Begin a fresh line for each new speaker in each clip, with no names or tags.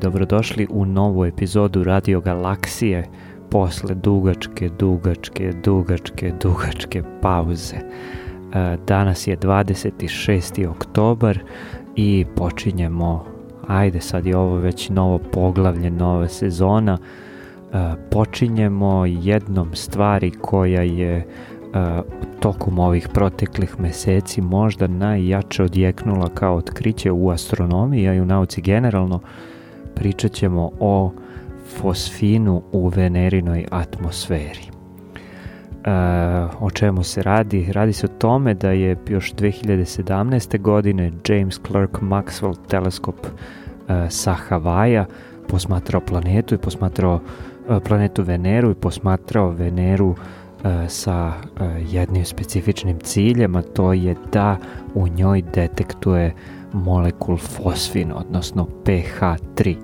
dobrodošli u novu epizodu Radio Galaksije posle dugačke, dugačke, dugačke, dugačke pauze. E, danas je 26. oktobar i počinjemo, ajde sad je ovo već novo poglavlje, nova sezona, e, počinjemo jednom stvari koja je e, tokom ovih proteklih meseci možda najjače odjeknula kao otkriće u astronomiji, a i u nauci generalno, pričat ćemo o fosfinu u venerinoj atmosferi. E, o čemu se radi? Radi se o tome da je još 2017. godine James Clerk Maxwell teleskop e, sa Havaja posmatrao planetu i posmatrao e, planetu Veneru i posmatrao Veneru e, sa e, jednim specifičnim ciljem, a to je da u njoj detektuje molekul fosfin, odnosno pH3.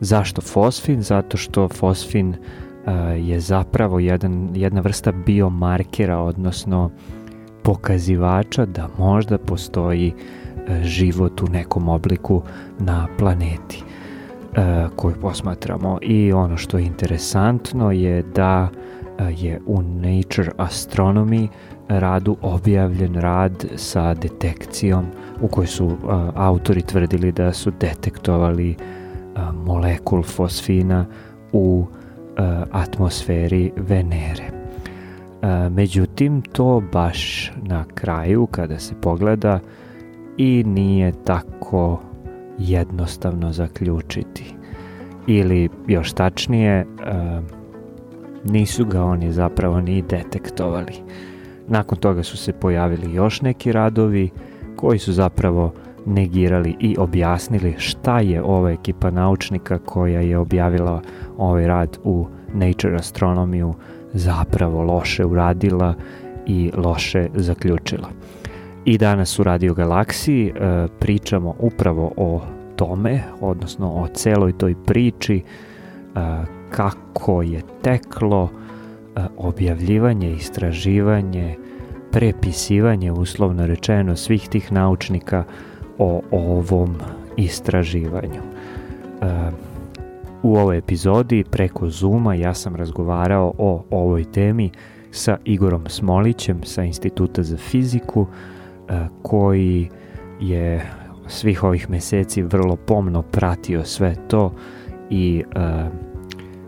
Zašto fosfin? Zato što fosfin uh, je zapravo jedan, jedna vrsta biomarkera, odnosno pokazivača da možda postoji uh, život u nekom obliku na planeti uh, koju posmatramo. I ono što je interesantno je da je u Nature Astronomy radu objavljen rad sa detekcijom u kojoj su autori tvrdili da su detektovali uh, molekul fosfina u atmosferi Venere. Međutim, to baš na kraju, kada se pogleda, i nije tako jednostavno zaključiti. Ili, još tačnije, nisu ga oni zapravo ni detektovali. Nakon toga su se pojavili još neki radovi koji su zapravo negirali i objasnili šta je ova ekipa naučnika koja je objavila ovaj rad u Nature Astronomiju zapravo loše uradila i loše zaključila. I danas u Radio Galaksiji e, pričamo upravo o tome, odnosno o celoj toj priči e, kako je teklo objavljivanje, istraživanje, prepisivanje, uslovno rečeno, svih tih naučnika o ovom istraživanju. U ovoj epizodi preko Zuma ja sam razgovarao o ovoj temi sa Igorom Smolićem sa Instituta za fiziku koji je svih ovih meseci vrlo pomno pratio sve to i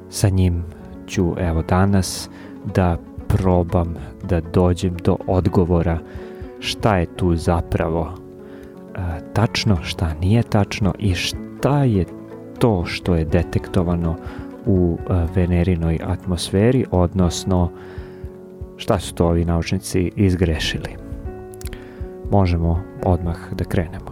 sa njim ću evo danas da probam da dođem do odgovora šta je tu zapravo tačno, šta nije tačno i šta je to što je detektovano u venerinoj atmosferi, odnosno šta su to ovi naučnici izgrešili. Možemo odmah da krenemo.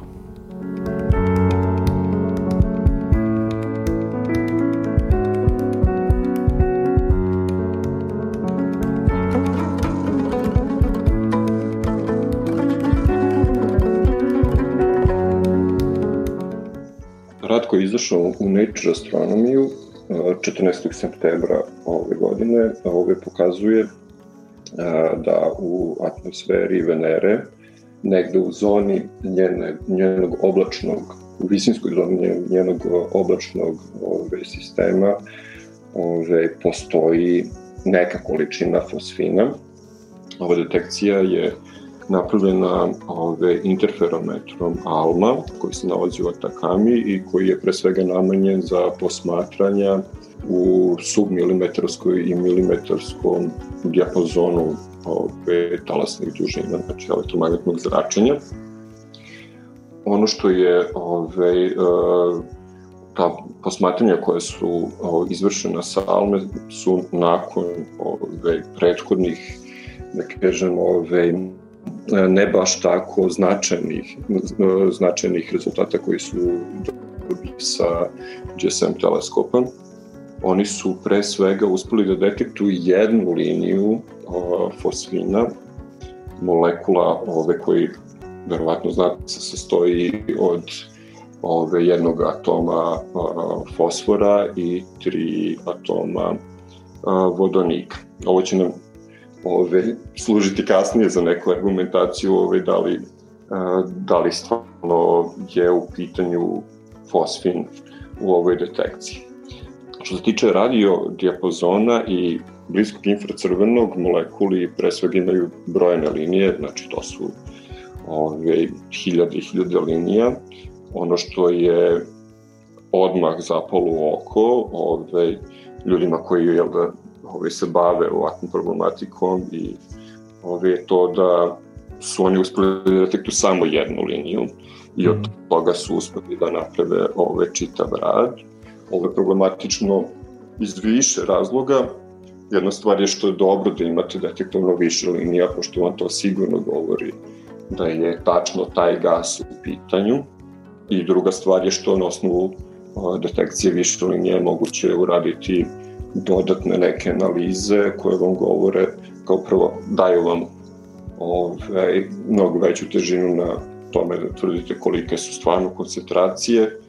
Nature Astronomiju 14. septembra ove godine, ove pokazuje da u atmosferi Venere, negde u zoni njene, njenog oblačnog, u visinskoj zoni njenog oblačnog ove, sistema ove, postoji neka količina fosfina. Ova detekcija je napravljena ove, interferometrom ALMA, koji se nalazi u Atakami i koji je pre svega namenjen za posmatranja u submilimetarskoj i milimetarskom dijapazonu ove, talasnih dužina, znači elektromagnetnog zračenja. Ono što je ove, e, ta posmatranja koje su izvršena sa ALME su nakon ove, prethodnih da kažemo, ove, ne baš tako značajnih, značajnih rezultata koji su dobili sa GSM teleskopom. Oni su pre svega uspeli da detektuju jednu liniju o, fosfina, molekula ove koji verovatno znate se sastoji od ove jednog atoma fosfora i tri atoma vodonika. Ovo će nam ove, služiti kasnije za neku argumentaciju ove, da, li, da li stvarno je u pitanju fosfin u ovoj detekciji. Što se tiče radio dijapazona i bliskog infracrvenog, molekuli pre svega imaju brojene linije, znači to su ove, hiljade i hiljade linija. Ono što je odmah zapalo u oko ove, ljudima koji jel da, ove, se bave ovakvom problematikom i ove, to da su oni uspeli da detektu samo jednu liniju i od mhm. toga su uspeli da naprave ove čitav rad. Ovo je problematično iz više razloga. Jedna stvar je što je dobro da imate detektovno više linija, pošto vam to sigurno govori da je tačno taj gas u pitanju. I druga stvar je što na osnovu detekcije više linije je moguće uraditi dodatne neke analize koje vam govore kao prvo daju vam ovaj, mnogo veću težinu na tome da tvrdite kolike su stvarno koncentracije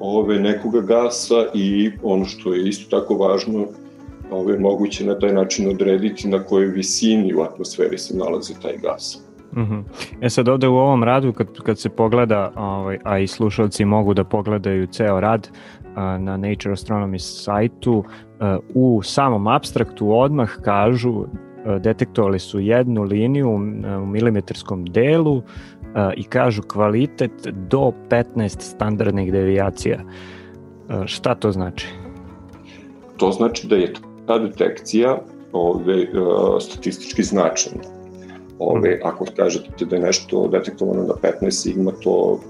ove, nekoga gasa i ono što je isto tako važno, ove, moguće na taj način odrediti na kojoj visini u atmosferi se nalazi taj gas.
Mm -hmm. E sad ovde u ovom radu kad, kad se pogleda, ovaj, a i slušalci mogu da pogledaju ceo rad na Nature Astronomy sajtu, a, u samom abstraktu odmah kažu detektovali su jednu liniju u milimetarskom delu i kažu kvalitet do 15 standardnih devijacija. Šta to znači?
To znači da je ta detekcija ove, statistički značajna. Ove, mhm. ako kažete da je nešto detektovano na 15 sigma, to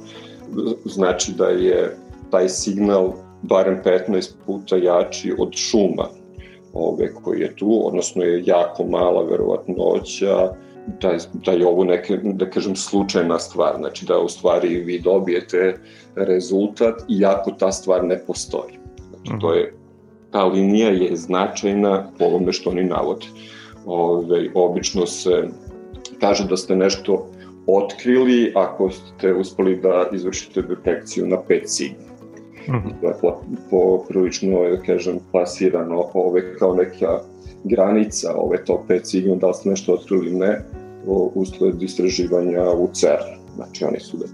znači da je taj signal barem 15 puta jači od šuma ove, koji je tu, odnosno je jako mala verovatnoća da, da je ovo neke, da kažem, slučajna stvar, znači da u stvari vi dobijete rezultat iako ta stvar ne postoji. Znači, to je, ta linija je značajna po ovome što oni navode. Ove, obično se kaže da ste nešto otkrili ako ste uspeli da izvršite detekciju na 5 sigma. Mm -hmm. Poprilično je, da kažem, plasirano ove kao neka granica ove top 5 sigma, da li ste nešto otkrili ne, usled istraživanja u CERN. Znači, oni su da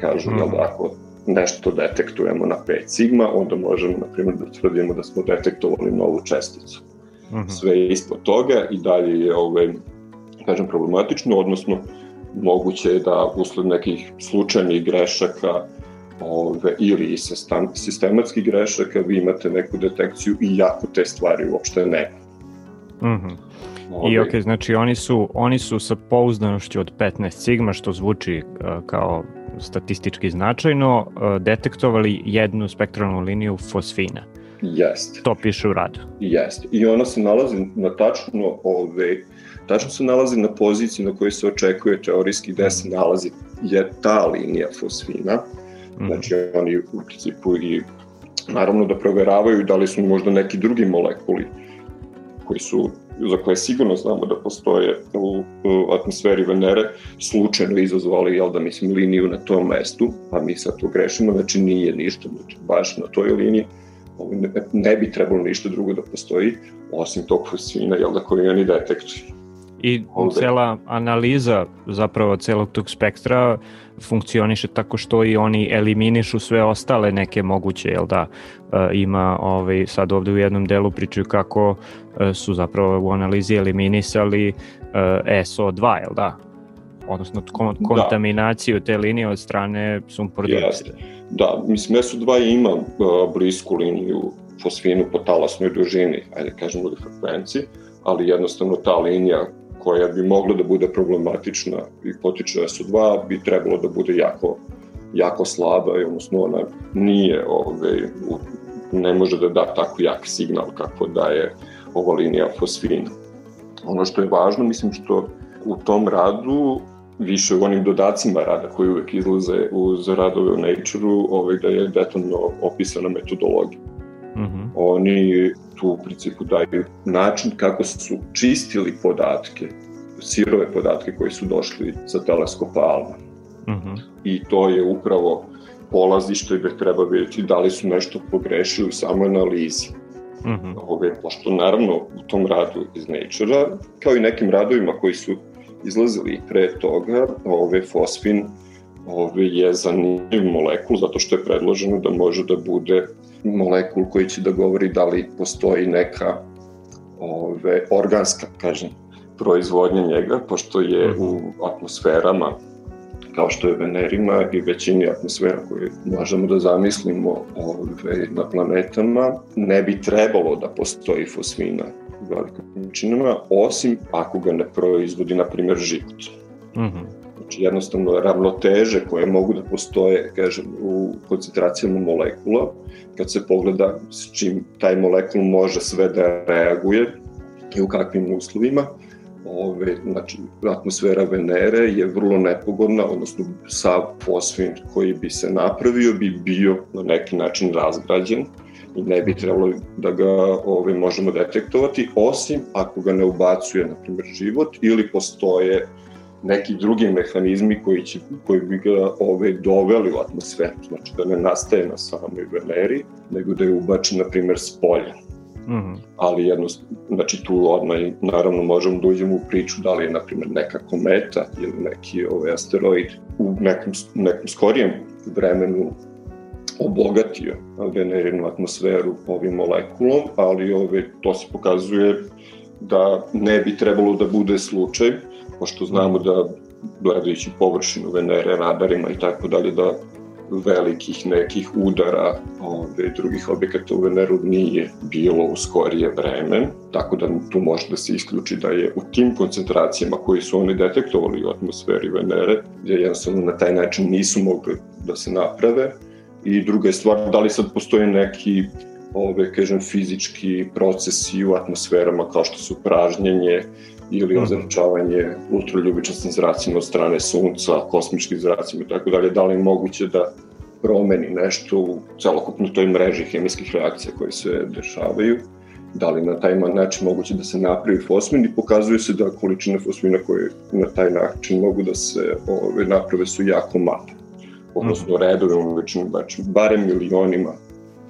kažu, mm -hmm. da ako nešto detektujemo na 5 sigma, onda možemo, na primjer, da tvrdimo da smo detektovali novu česticu. Mm -hmm. Sve ispod toga i dalje je, ove, kažem, problematično, odnosno moguće je da usled nekih slučajnih grešaka ove, ili sistematskih grešaka vi imate neku detekciju i jako te stvari uopšte nema.
Mhm. Mm -hmm. I ok, znači oni su, oni su sa pouzdanošću od 15 sigma, što zvuči uh, kao statistički značajno, uh, detektovali jednu spektralnu liniju fosfina.
Jeste.
To piše u radu.
Jeste. I ona se nalazi na tačno ove, tačno se nalazi na poziciji na kojoj se očekuje teorijski gde se nalazi je ta linija fosfina. Mm. Znači oni u principu i naravno da proveravaju da li su možda neki drugi molekuli koji su za koje sigurno znamo da postoje u, u atmosferi Venere, slučajno izazvali, jel da mislim, liniju na tom mestu, pa mi sad to grešimo, znači nije ništa, znači baš na toj liniji. Ne, ne bi trebalo ništa drugo da postoji, osim tog fosfina, jel da, koji oni detektuju.
I Ovde. cela analiza zapravo celog tog spektra funkcioniše tako što i oni eliminišu sve ostale neke moguće, jel da, e, ima ovaj, sad ovde u jednom delu pričaju kako e, su zapravo u analizi eliminisali e, SO2, jel da? Odnosno kon da. kontaminaciju te linije od strane sumpor dioksida.
Da, mislim SO2 ima blisku liniju fosfinu po talasnoj dužini, ajde kažemo ili frekvenciji, ali jednostavno ta linija koja bi mogla da bude problematična i potiče SO2 bi trebalo da bude jako, jako slaba i odnosno ona nije ove, ne može da da tako jak signal kako daje ova linija fosfina. Ono što je važno, mislim što u tom radu više u onim dodacima rada koji uvek izlaze uz radove u Nature-u, ovaj, da je detaljno opisana metodologija. Mm -hmm. Oni tu u principu daju način kako su čistili podatke, sirove podatke koji su došli sa teleskopa Alma. Mm -hmm. I to je upravo polazište gde treba vidjeti da li su nešto pogrešili u samoj analizi. Mm -hmm. Ove, pošto naravno u tom radu iz Nature-a, kao i nekim radovima koji su izlazili pre toga, ove fosfin ove, je zanimljiv molekul zato što je predloženo da može da bude molekul koji će da govori da li postoji neka ove, organska, kažem, proizvodnja njega, pošto je mhm. u atmosferama kao što je Venerima i većini atmosfera koje možemo da zamislimo ove, na planetama, ne bi trebalo da postoji fosfina u velikim količinama, osim ako ga ne proizvodi, na primjer, život. Mm -hmm. Znači, jednostavno, ravnoteže koje mogu da postoje, kažem, u koncentracijama molekula, kad se pogleda s čim taj molekul može sve da reaguje i u kakvim uslovima, ove, znači, atmosfera Venere je vrlo nepogodna, odnosno sav fosfin koji bi se napravio bi bio na neki način razgrađen i ne bi trebalo da ga ove, možemo detektovati, osim ako ga ne ubacuje, na primjer, život ili postoje neki drugi mehanizmi koji, će, koji bi ga ove, doveli u atmosferu, znači da ne nastaje na samoj Veneri, nego da je ubačen, na primjer, s polja. Mm -hmm. Ali jedno, znači tu odmah naravno možemo da uđemo u priču da li je, na primjer, neka kometa ili neki ovaj, asteroid u nekom, nekom skorijem vremenu obogatio venerinu atmosferu ovim molekulom, ali ove, to se pokazuje da ne bi trebalo da bude slučaj, pošto znamo da gledajući površinu Venere, radarima i tako dalje, da velikih nekih udara ove, drugih objekata u Veneru nije bilo u skorije vreme, tako da tu može da se isključi da je u tim koncentracijama koji su oni detektovali u atmosferi Venere, gde jednostavno na taj način nisu mogli da se naprave, i druga je stvar da li sad postoje neki ove, kažem, fizički procesi u atmosferama kao što su pražnjenje ili mhm. ozračavanje ultraljubičastim zracima od strane sunca, kosmičkim zracima i tako dalje, da li je moguće da promeni nešto u celokupnoj toj mreži hemijskih reakcija koje se dešavaju, da li na taj način moguće da se napravi fosmin i pokazuje se da količine fosmina koje na taj način mogu da se ove, naprave su jako male odnosno mhm. redovima, već znači, barem milionima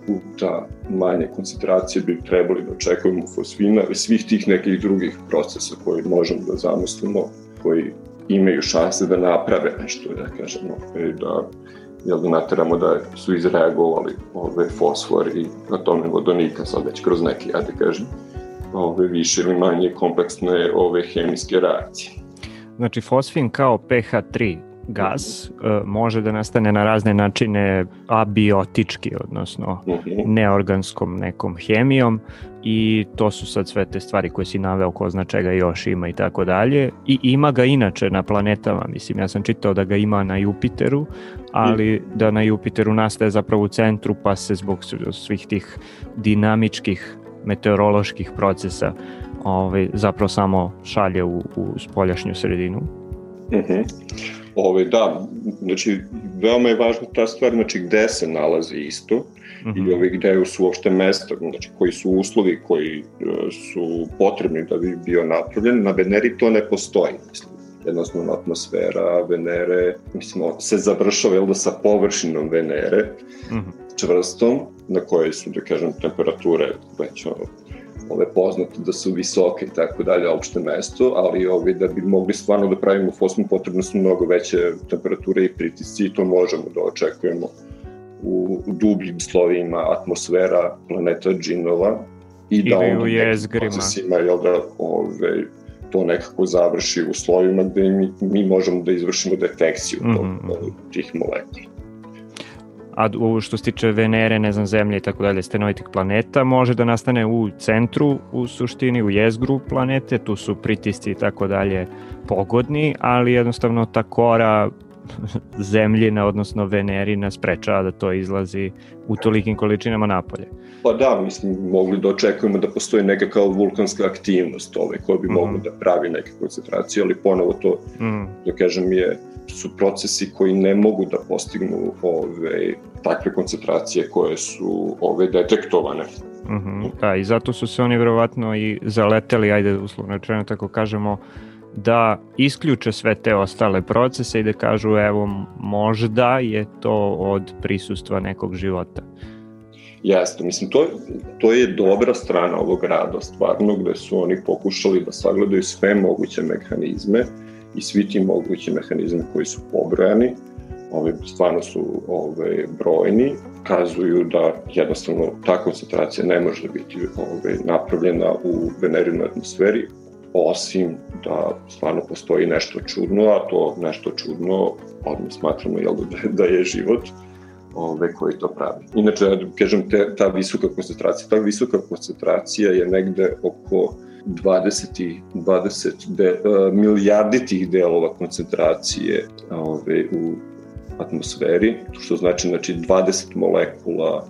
puta manje koncentracije bi trebali da očekujemo fosfina i svih tih nekih drugih procesa koji možemo da zamislimo, koji imaju šanse da naprave nešto, da kažemo, i da jel da nateramo da su izreagovali ove fosfor i atome vodonika sad već kroz neke, ja da kažem, ove više ili manje kompleksne ove hemijske reakcije.
Znači fosfin kao pH3 gas uh, može da nastane na razne načine abiotički, odnosno mhm. neorganskom nekom hemijom i to su sad sve te stvari koje si naveo ko zna čega još ima i tako dalje i ima ga inače na planetama, mislim ja sam čitao da ga ima na Jupiteru, ali da na Jupiteru nastaje zapravo u centru pa se zbog svih tih dinamičkih meteoroloških procesa ovaj, zapravo samo šalje u, u spoljašnju sredinu.
Mhm. -huh. Ove, da, znači, veoma je važna ta stvar, znači, gde se nalazi isto uh -huh. i ove, gde su uopšte mesta, znači, koji su uslovi koji uh, su potrebni da bi bio napravljen. Na Veneri to ne postoji, mislim jednostavno atmosfera Venere, mislim, se završava jel da sa površinom Venere, uh -huh. čvrstom, na kojoj su, da kažem, temperature već ono, ove poznate da su visoke i tako dalje, opšte mesto, ali ovi, da bi mogli stvarno da pravimo fosmu potrebno su mnogo veće temperature i pritisci i to možemo da očekujemo u, u dubljim slovima atmosfera planeta džinova i da onda u jezgrima. procesima, jel da, ove, to nekako završi u slovima gde mi, mi možemo da izvršimo detekciju mm -hmm. tih molekula
a ovo što se tiče Venere, ne znam, Zemlje i tako dalje, stenovitih planeta, može da nastane u centru, u suštini, u jezgru planete, tu su pritisci i tako dalje pogodni, ali jednostavno ta kora zemljina, odnosno Venerina, sprečava da to izlazi u tolikim količinama napolje.
Pa da, mislim, mogli da očekujemo da postoji neka kao vulkanska aktivnost ove, koja bi mm mogla da pravi neke koncentracije, ali ponovo to, mm. da kažem, je su procesi koji ne mogu da postignu ove, takve koncentracije koje su ove detektovane.
Uh mhm, -huh, da, i zato su se oni verovatno i zaleteli, ajde uslovno rečeno tako kažemo, da isključe sve te ostale procese i da kažu evo možda je to od prisustva nekog života.
Jeste, mislim, to, to je dobra strana ovog rada, stvarno, gde su oni pokušali da sagledaju sve moguće mehanizme i svi ti mogući mehanizmi koji su pobrojani, ove, stvarno su ove, brojni, kazuju da jednostavno ta koncentracija ne može biti ove, napravljena u venerinoj atmosferi, osim da stvarno postoji nešto čudno, a to nešto čudno odmah smatramo jel, da, da je život ove, koji to pravi. Inače, da kažem, te, ta visoka koncentracija, ta visoka koncentracija je negde oko 20, 20 de, uh, milijarditih delova koncentracije ove, u atmosferi, što znači, znači 20 molekula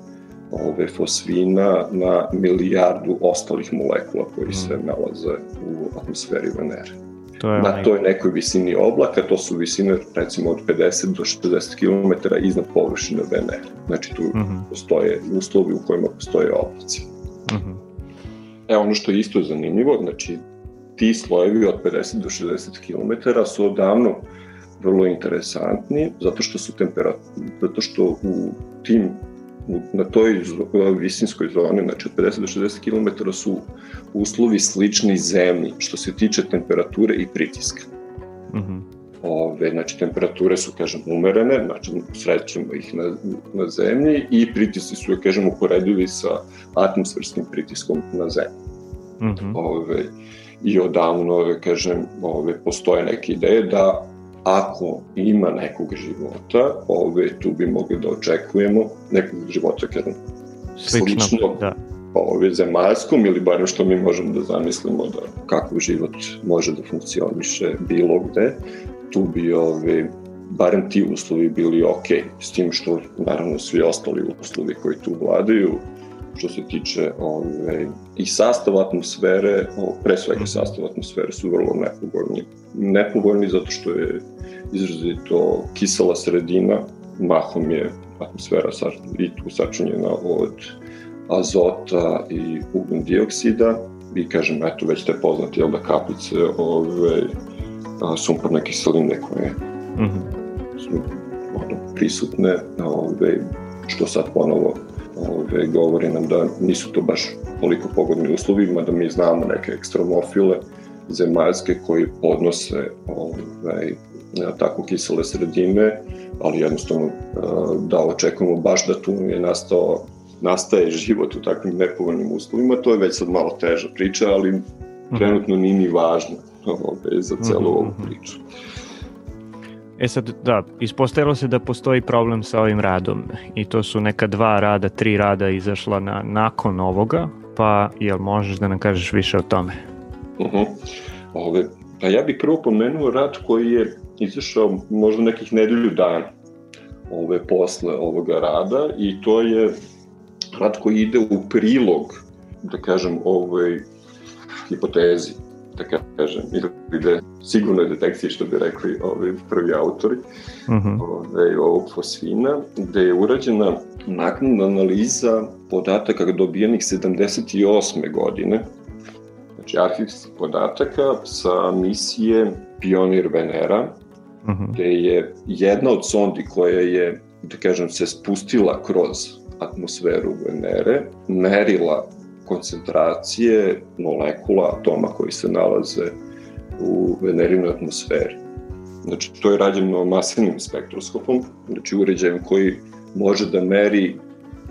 ove fosfina na milijardu ostalih molekula koji se mm. nalaze u atmosferi Venere. To je na toj nekoj visini oblaka, to su visine recimo od 50 do 60 km iznad površine Venere. Znači tu mm -hmm. postoje uslovi u kojima postoje oblaci. Mm -hmm. E ono što je isto zanimljivo, znači ti slojevi od 50 do 60 km su odavno vrlo interesantni zato što su temperatura, zato što u tim na toj visinskoj zoni, znači od 50 do 60 km su uslovi slični zemlji što se tiče temperature i pritiska. Mm -hmm. Ove, znači, temperature su, kažem, umerene, znači, srećemo ih na, na zemlji i pritisci su, ja kažem, uporedivi sa atmosferskim pritiskom na zemlji. Mm -hmm. Ove, I odavno, kažem, ove, postoje neke ideje da ako ima nekog života, ove, tu bi mogli da očekujemo nekog života, kažem,
Slično, slično da.
ove, zemaljskom ili barem što mi možemo da zamislimo da kako život može da funkcioniše bilo gde, tu bi ove, barem ti uslovi bili ok, s tim što naravno svi ostali uslovi koji tu vladaju, što se tiče ove, i sastav atmosfere, o, pre svega mhm. sastav atmosfere su vrlo nepovoljni. Nepovoljni zato što je izrazito kisela sredina, mahom je atmosfera sa, i tu sačinjena od azota i ugljen dioksida i kažem, eto, već te poznati, jel da, kaplice ove, a, sumporne kiseline koje mm -hmm. su ono, prisutne, ove, što sad ponovo ove, govori nam da nisu to baš toliko pogodni uslovi, mada mi znamo neke ekstremofile zemaljske koji podnose ovaj, tako kisele sredine, ali jednostavno da očekujemo baš da tu je nastao nastaje život u takvim nepovoljnim uslovima, to je već sad malo teža priča, ali mhm. trenutno nije ni važno ovaj, za celu ovu mhm, mhm. priču.
E sad, da, ispostavilo se da postoji problem sa ovim radom i to su neka dva rada, tri rada izašla na, nakon ovoga, pa jel možeš da nam kažeš više o tome?
Uh -huh. Ove, pa ja bih prvo pomenuo rad koji je izašao možda nekih nedelju dana ove, posle ovoga rada i to je rad koji ide u prilog, da kažem, ovoj hipotezi da kažem, ili da sigurnoj detekciji, što bi rekli ovi prvi autori uh mhm. -huh. ove, ovog fosfina, gde je urađena naknadna analiza podataka dobijenih 78. godine, znači arhivskih podataka sa misije Pionir Venera, uh mhm. -huh. gde je jedna od sondi koja je, da kažem, se spustila kroz atmosferu Venere, merila koncentracije molekula atoma koji se nalaze u venerinoj atmosferi. Znači, to je rađeno masenim spektroskopom, znači uređajem koji može da meri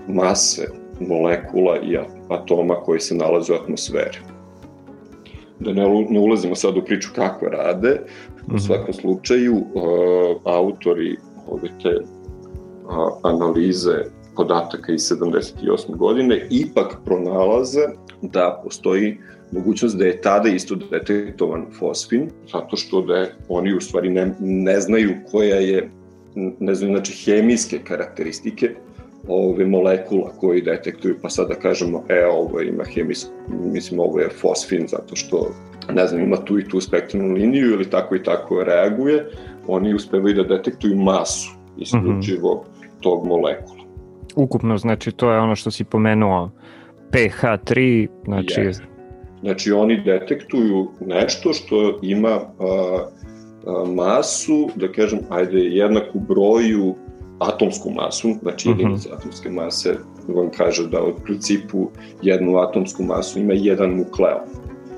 mase molekula i atoma koji se nalaze u atmosferi. Da ne, ne ulazimo sad u priču kako rade, u mhm. svakom slučaju uh, autori ove te analize podataka iz 78. godine ipak pronalaze da postoji mogućnost da je tada isto detektovan fosfin, zato što da je, oni u stvari ne, ne znaju koja je, ne znaju znači hemijske karakteristike ove molekula koji detektuju, pa sada kažemo, e, ovo ima hemijsku, mislim, ovo je fosfin zato što, ne znam, ima tu i tu spektralnu liniju ili tako i tako reaguje, oni uspevaju da detektuju masu isključivo mm -hmm. tog molekula
ukupno, znači to je ono što si pomenuo, pH3, znači... Yes.
Znači oni detektuju nešto što ima a, a, masu, da kažem, ajde, jednaku broju atomsku masu, znači mhm. jedinica uh -huh. atomske mase vam kaže da od principu jednu atomsku masu ima jedan nukleon.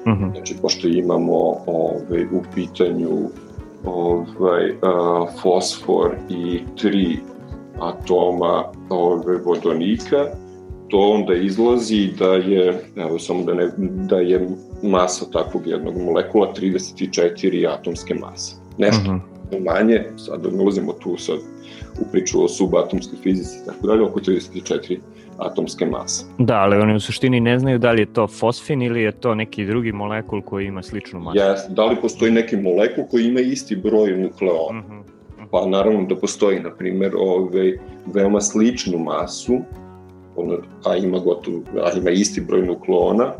Uh mhm. -huh. Znači, pošto imamo ove, u pitanju ovaj, uh, fosfor i tri atoma ovaj, vodonika, to onda izlazi da je, evo samo da, ne, da je masa takvog jednog molekula 34 atomske mase. Nešto uh mhm. -huh. manje, sad da ne ulazimo tu sad u priču o subatomskoj fizici i tako dalje, oko 34 atomske mase.
Da, ali oni u suštini ne znaju da li je to fosfin ili je to neki drugi molekul koji ima sličnu masu.
Jes, da li postoji neki molekul koji ima isti broj nukleona. Uh -huh. Pa naravno da postoji, na primjer, ovaj, veoma sličnu masu, ono, a ima gotovo, a ima isti broj nukleona,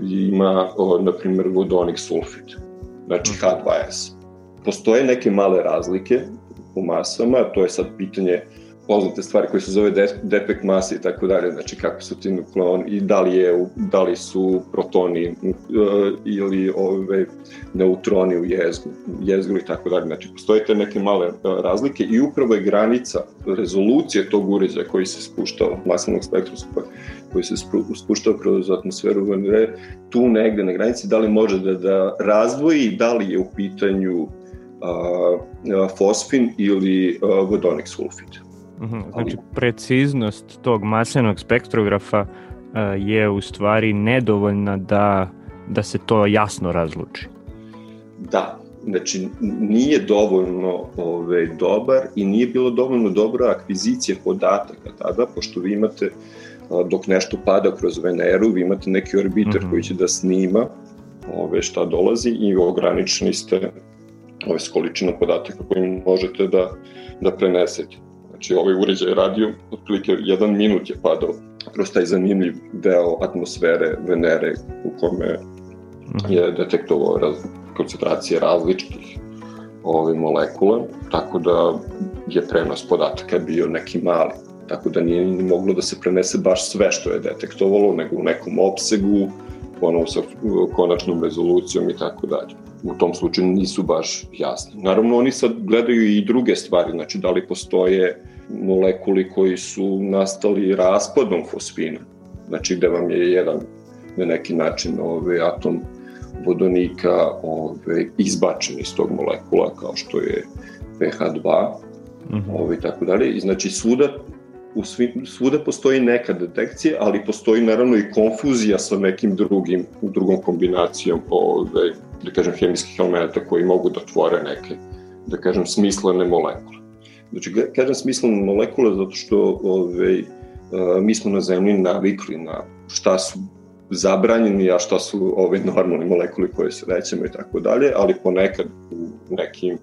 ima, o, na primjer, vodonik sulfid, znači H2S. Postoje neke male razlike u masama, to je sad pitanje poznate stvari koje se zove defekt mase i tako dalje, znači kako su ti nukleoni i da li, je, da li su protoni uh, ili ove neutroni u jezgu, jezgu i tako dalje. Znači postoje te neke male uh, razlike i upravo je granica rezolucije tog uređaja koji se spuštao, masivnog spektroskopa koji se spuštao kroz atmosferu VNR, tu negde na granici da li može da, da razdvoji da li je u pitanju uh, fosfin ili vodonik sulfid.
Mhm, znači, preciznost tog maslenog spektrografa uh, je u stvari nedovoljna da, da se to jasno razluči.
Da, znači nije dovoljno ove, dobar i nije bilo dovoljno dobra akvizicija podataka tada, pošto vi imate, dok nešto pada kroz Veneru, vi imate neki orbiter mm -hmm. koji će da snima ove, šta dolazi i ograničeni ste ove, s količinom podataka koji možete da, da prenesete. Znači ovaj uređaj radio, otprilike jedan minut je padao kroz taj zanimljiv deo atmosfere Venere u kome mhm. je detektovao raz, koncentracije različitih ove molekula, tako da je prenos podataka bio neki mali. Tako da nije ni moglo da se prenese baš sve što je detektovalo, nego u nekom opsegu, ponovo sa konačnom rezolucijom i tako dalje. U tom slučaju nisu baš jasni. Naravno, oni sad gledaju i druge stvari, znači da li postoje molekuli koji su nastali raspadom fosfina, znači gde vam je jedan na neki način ovaj, atom vodonika ovaj, izbačen iz tog molekula kao što je pH2 mm -hmm. ovaj, tako dalje. I znači svuda u svi, svuda postoji neka detekcija, ali postoji naravno i konfuzija sa nekim drugim, drugom kombinacijom ove, da kažem, hemijskih elementa koji mogu da tvore neke, da kažem, smislene molekule. Znači, kažem smislene molekule zato što ove, mi smo na zemlji navikli na šta su zabranjeni, a šta su ove normalne molekuli koje se rećemo i tako dalje, ali ponekad u nekim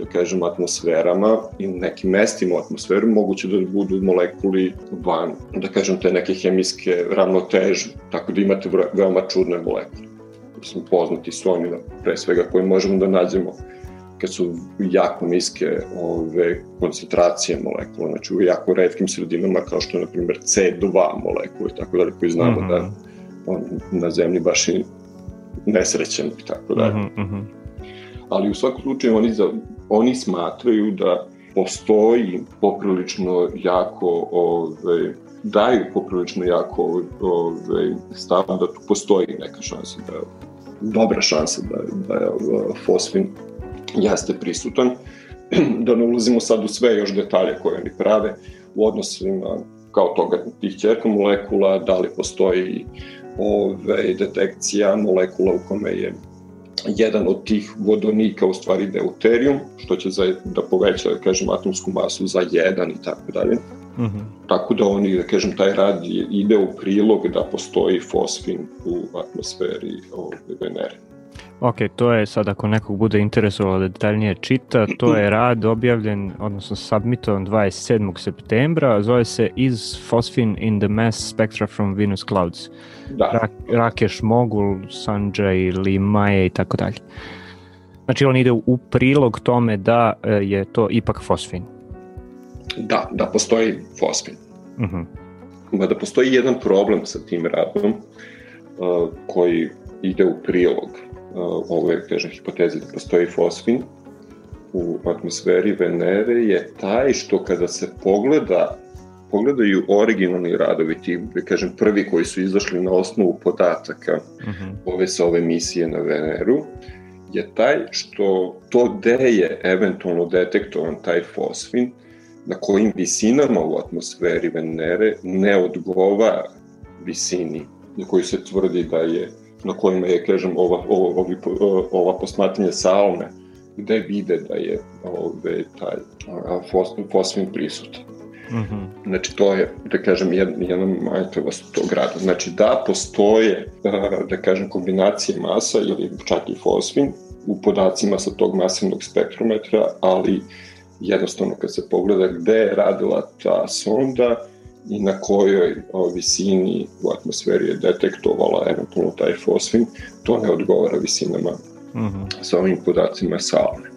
da kažem, atmosferama i nekim mestima u atmosferu moguće da budu molekuli van, da kažem, te neke hemijske ravnoteže, tako da imate veoma čudne molekule. Mislim, poznati su oni, pre svega, koje možemo da nađemo kad su jako niske ove, koncentracije molekula, znači u jako redkim sredinama kao što je, na primjer, C2 molekule, tako dalje, koji znamo mm -hmm. da on na zemlji baš i nesrećen i tako dalje. Mm -hmm. Ali u svakom slučaju oni za, oni smatraju da postoji poprilično jako ove, daju poprilično jako ove, stav da tu postoji neka šansa da dobra šansa da, da je fosfin jeste prisutan da ne ulazimo sad u sve još detalje koje oni prave u odnosima kao toga tih ćerka molekula, da li postoji ove, detekcija molekula u kome je jedan od tih vodonika u stvari deuterijum, što će za, da poveća, da kažem, atomsku masu za jedan i tako dalje. Mm -hmm. Tako da oni, da kažem, taj rad ide u prilog da postoji fosfin u atmosferi ove Venere.
Ok, to je sad ako nekog bude interesovalo da detaljnije čita, to je rad objavljen, odnosno submitovan 27. septembra, zove se Is Phosphine in the Mass Spectra from Venus Clouds. Da. Ra Rakeš Mogul, Sanjay, Limaje i tako dalje. Znači on ide u prilog tome da e, je to ipak fosfin.
Da, da postoji fosfin. Uh -huh. Mada postoji jedan problem sa tim radom uh, koji ide u prilog ove, kažem, hipoteze da postoji fosfin u atmosferi Venere je taj što kada se pogleda pogledaju originalni radovi, ti, kažem, prvi koji su izašli na osnovu podataka uh mhm. -huh. ove sa ove misije na Veneru, je taj što to gde je eventualno detektovan taj fosfin, na kojim visinama u atmosferi Venere ne odgovara visini na koju se tvrdi da je na kojima je, kažem, ova, ova, ova posmatranja salme, gde vide da je ove, taj fosfin, fosfin prisutan. Mm -hmm. Znači, to je, da kažem, jedna, jedna manjkavost tog rada. Znači, da postoje, da kažem, kombinacije masa ili čak i fosfin u podacima sa tog masivnog spektrometra, ali jednostavno kad se pogleda gde je radila ta sonda i na kojoj o, visini u atmosferi je detektovala eventualno taj fosfin, to ne odgovara visinama mm -hmm. sa ovim podacima salme.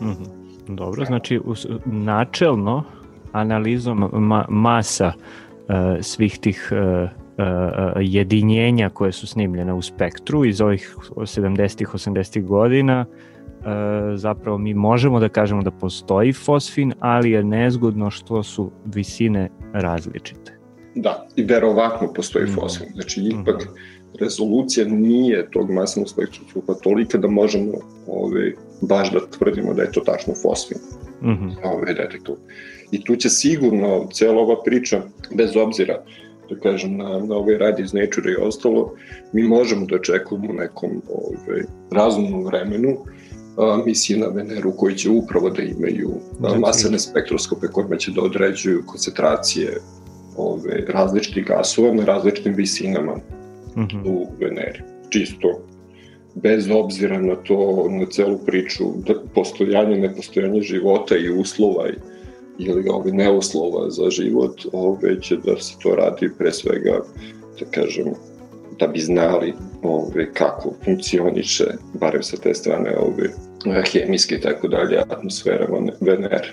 Mm -hmm. Dobro, znači načelno analizom ma masa uh, svih tih uh, jedinjenja koje su snimljene u spektru iz ovih 70-ih, 80-ih godina zapravo mi možemo da kažemo da postoji fosfin, ali je nezgodno što su visine različite.
Da, i verovatno postoji mm. fosfin. Znači, ipak mm rezolucija nije tog masnog spektroskopa tolika da možemo ove, baš da tvrdimo da je to tačno fosfin. Mm -hmm. ove, detektor. I tu će sigurno cela ova priča, bez obzira da kažem, na, na ovaj rad iz Nature i ostalo, mi možemo da očekujemo u nekom ove, razumnom vremenu misije na Veneru koji će upravo da imaju a, masane spektroskope kojima će da određuju koncentracije ove, različitih gasova na različitim visinama mm -hmm. u Veneri. Čisto bez obzira na to, na celu priču, da postojanje, nepostojanje života i uslova i ili ove neuslova za život, ove će da se to radi pre svega, da kažem, da bi znali ove, kako funkcioniše, barem sa te strane ove, hemijske i tako dalje, atmosfera Venere.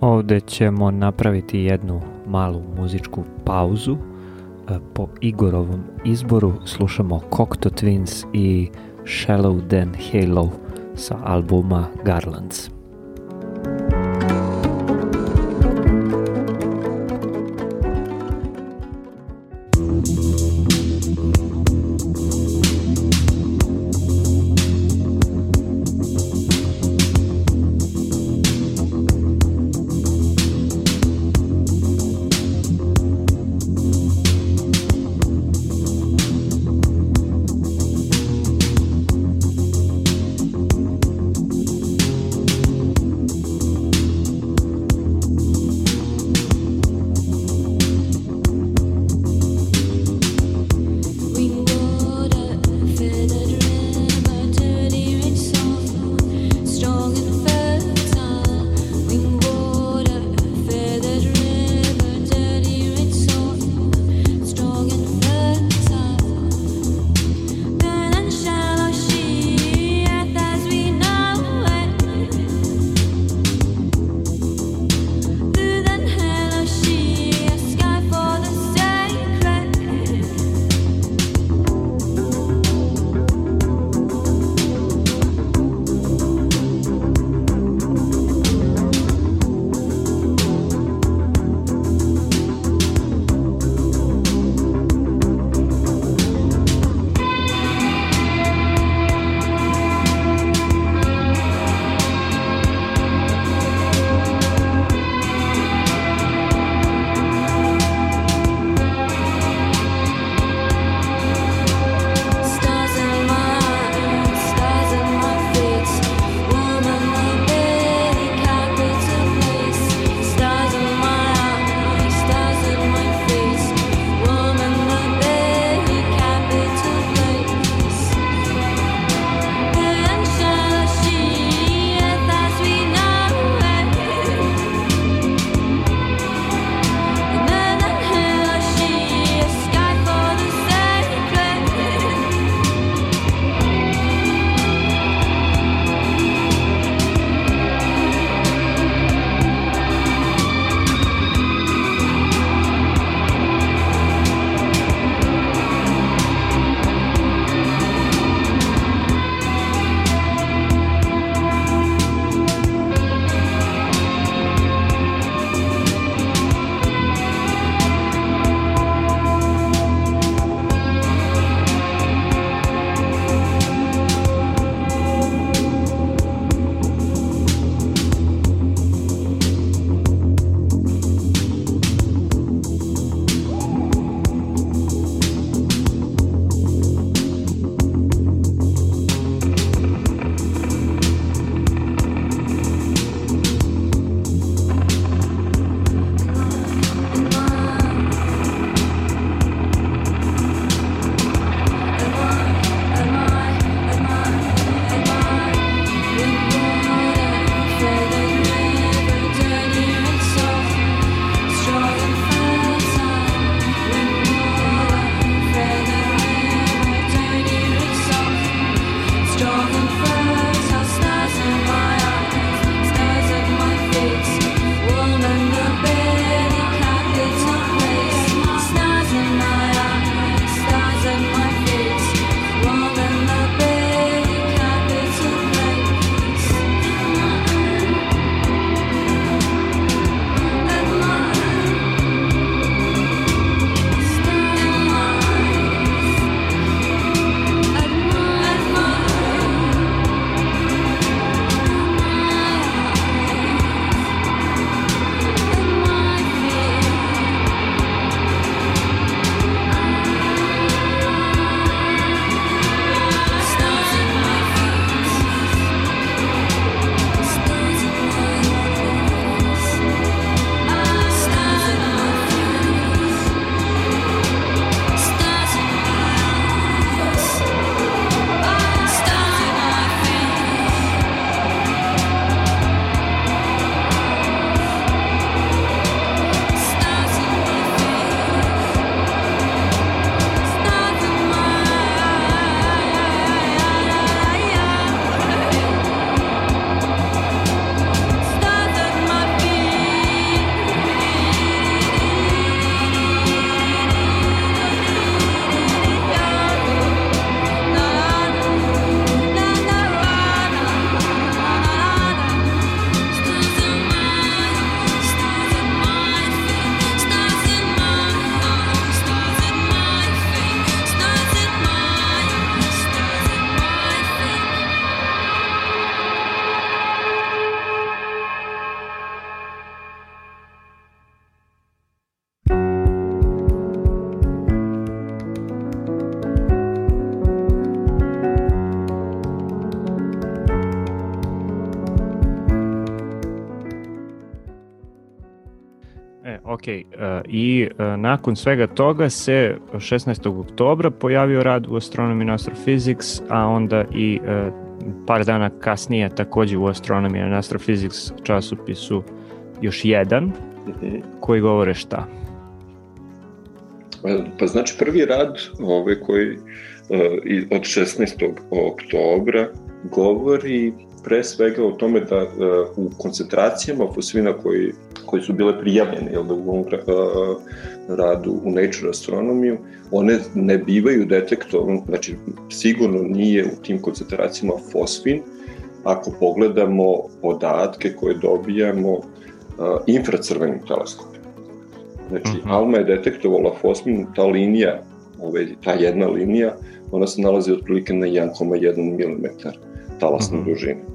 Ovde ćemo napraviti jednu malu muzičku pauzu. E, po Igorovom izboru slušamo Cocteau Twins i Shallow Than Halo sa albuma Garlands. I uh, nakon svega toga se 16. oktobra pojavio rad u Astronomy and Astrophysics, a onda i uh, par dana kasnije takođe u Astronomy and Astrophysics časopisu još jedan, koji govore šta?
Pa, pa znači prvi rad ove koji od 16. oktobra govori pre svega o tome da uh, u koncentracijama fosfina koji, koji su bile prijavljene jel, da u ovom uh, radu u Nature Astronomiju, one ne bivaju detektovane, znači sigurno nije u tim koncentracijama fosfin, ako pogledamo podatke koje dobijamo uh, infracrvenim teleskopom. Znači, mhm. -huh. Alma je detektovala fosfin, ta linija, ove, ta jedna linija, ona se nalazi otprilike na 1,1 mm talasne mhm. -huh. dužine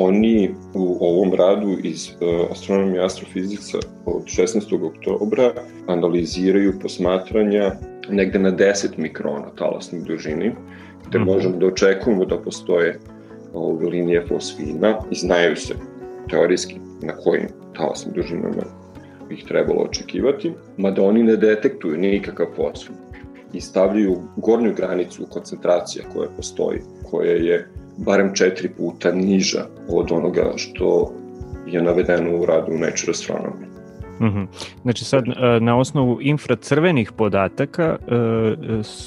oni u ovom radu iz uh, astronomije i astrofiziksa od 16. oktobra analiziraju posmatranja negde na 10 mikrona talasnih dužini, gde mm -hmm. možemo da očekujemo da postoje ove linije fosfina i znaju se teorijski na kojim talasnim dužinama ih trebalo očekivati, mada oni ne detektuju nikakav fosfin i stavljaju gornju granicu koncentracija koja postoji, koja je barem četiri puta niža od onoga što je navedeno u radu Nature Astronomy.
Mm -hmm. Znači sad e, na osnovu infracrvenih podataka e,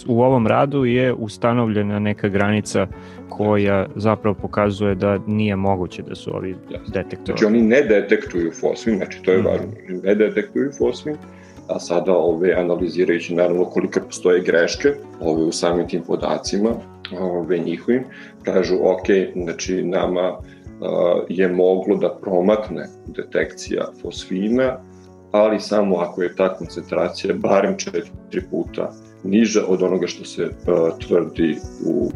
u ovom radu je ustanovljena neka granica koja zapravo pokazuje da nije moguće da su ovi detektori.
Znači oni ne detektuju fosfin, znači to je mm -hmm. važno, ne detektuju fosfin, a sada ove, analizirajući naravno koliko postoje greške ove, u samim tim podacima, ove, njihovim, kažu ok, znači nama je moglo da promakne detekcija fosfina, ali samo ako je ta koncentracija barem četiri puta niža od onoga što se tvrdi u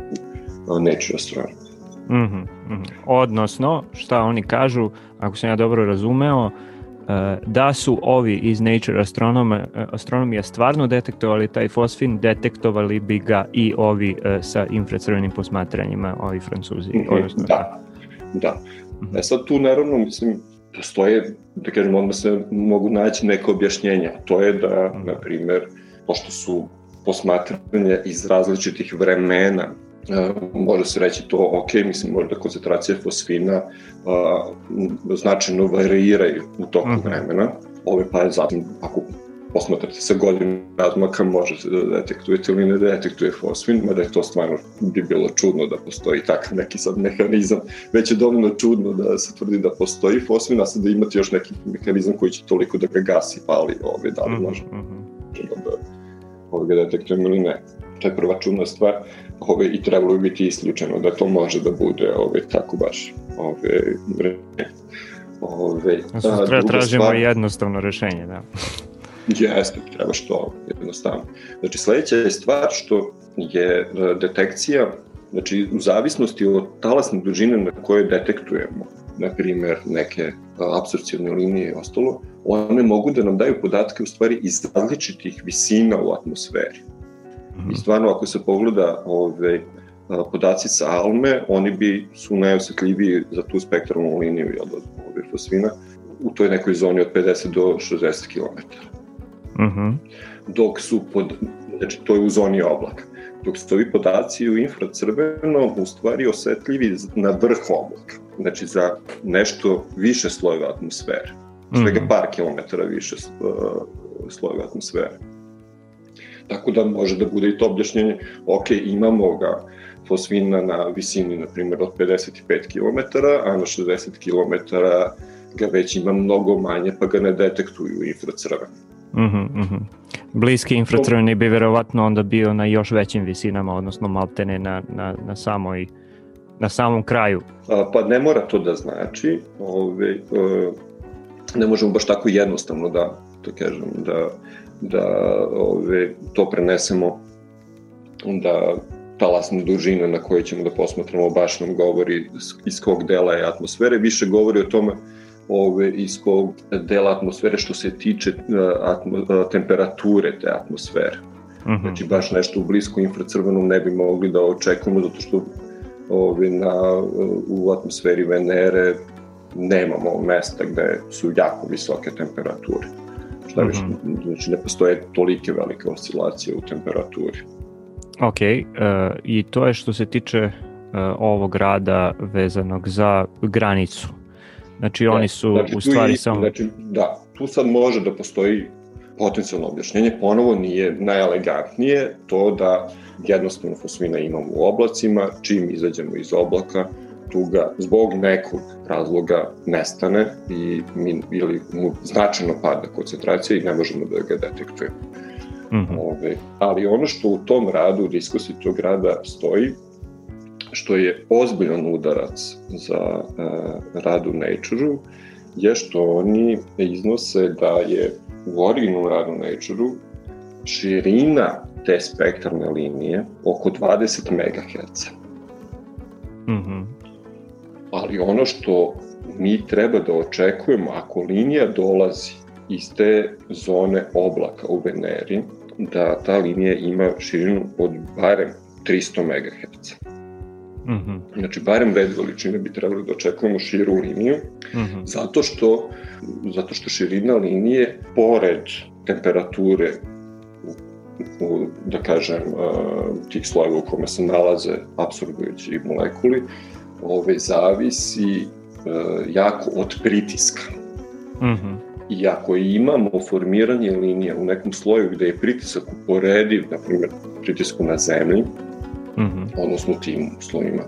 Nature Astronomy.
Mm -hmm, mm -hmm. Odnosno, šta oni kažu, ako sam ja dobro razumeo, da su ovi iz Nature astronome, eh, astronomija stvarno detektovali taj fosfin, detektovali bi ga i ovi eh, sa infracrvenim posmatranjima, ovi francuzi.
Mm -hmm, odnosno, da, da. E sad tu naravno, mislim, postoje, da kažem, onda se mogu naći neke objašnjenja. To je da, mm. na primer, pošto su posmatranja iz različitih vremena E, može se reći to ok, mislim možda koncentracije fosfina a, značajno variraju u toku mhm. -huh. vremena. Ove pa je zatim, ako posmatrate sa godinu razmaka, možete da detektujete ili ne detektuje fosfin, mada je to stvarno bi bilo čudno da postoji takav neki sad mehanizam. Već je dovoljno čudno da se tvrdi da postoji fosfin, a sad da imate još neki mehanizam koji će toliko da ga gasi, pali ove, da li mhm, može uh -huh. da ove, ga detektujemo ili ne. To je prva čudna stvar ove, i trebalo bi biti isključeno da to može da bude ove, tako baš ove,
ove, da, treba tražimo stvar, jednostavno rešenje, da.
Jeste, treba što jednostavno. Znači, sledeća je stvar što je e, detekcija, znači, u zavisnosti od talasne dužine na koje detektujemo, na primer, neke e, absorpcijone linije i ostalo, one mogu da nam daju podatke u stvari iz različitih visina u atmosferi. I stvarno, ako se pogleda ove, podaci sa Alme, oni bi su najosetljiviji za tu spektralnu liniju jel, od ove fosfina u toj nekoj zoni od 50 do 60 km. Uh -huh. Dok su pod, znači to je u zoni oblaka. Dok su ovi podaci u infracrveno u stvari osetljivi na vrh oblaka. Znači za nešto više slojeva atmosfere. Svega par kilometara više slojeva atmosfere. Tako da može da bude i to objašnjenje, ok, imamo ga fosfina na visini, na primjer, od 55 km, a na 60 km ga već ima mnogo manje, pa ga ne detektuju infracrveni.
Mm -hmm, mm -hmm. Bliski infracrveni bi verovatno onda bio na još većim visinama, odnosno maltene na, na, na samoj na samom kraju.
A, pa ne mora to da znači, ove, e, ne možemo baš tako jednostavno da, da kažem, da da ove, to prenesemo da talasna dužina na kojoj ćemo da posmatramo baš nam govori iz kog dela je atmosfere, više govori o tome ove, iz kog dela atmosfere što se tiče atmo, temperature te atmosfere. -huh. Znači baš nešto u blisko infracrvenom ne bi mogli da očekujemo zato što ove, na, u atmosferi Venere nemamo mesta gde su jako visoke temperature Šta više, mm -hmm. znači ne postoje tolike velike oscilacije u temperaturi.
Ok, uh, i to je što se tiče uh, ovog rada vezanog za granicu. Znači da, oni su znači, u stvari i, samo...
Znači, da, tu sad može da postoji potencijalno objašnjenje, ponovo nije najelegantnije to da jednostavno fosfina imamo u oblacima, čim izađemo iz oblaka, tu ga zbog nekog razloga nestane i mi, ili mu značajno pada koncentracija i ne možemo da ga detektujemo. Mm -hmm. Ove, ali ono što u tom radu, u diskusiji tog rada stoji, što je ozbiljan udarac za uh, rad u Nature-u, je što oni iznose da je u originalnom radu Nature-u širina te spektralne linije oko 20 MHz. Mm -hmm. Ali ono što mi treba da očekujemo, ako linija dolazi iz te zone oblaka u Veneri, da ta linija ima širinu od barem 300 MHz. Mm -hmm. Znači, barem red veličine bi trebali da očekujemo širu liniju, mm -hmm. zato, što, zato što širina linije, pored temperature u, da kažem, tih slojeva u kome se nalaze absorbujući molekuli, ove, zavisi jako od pritiska. Mm -hmm. I ako imamo formiranje linije u nekom sloju gde je pritisak uporediv, na primjer, pritisku na zemlji, mm -hmm. odnosno tim slojima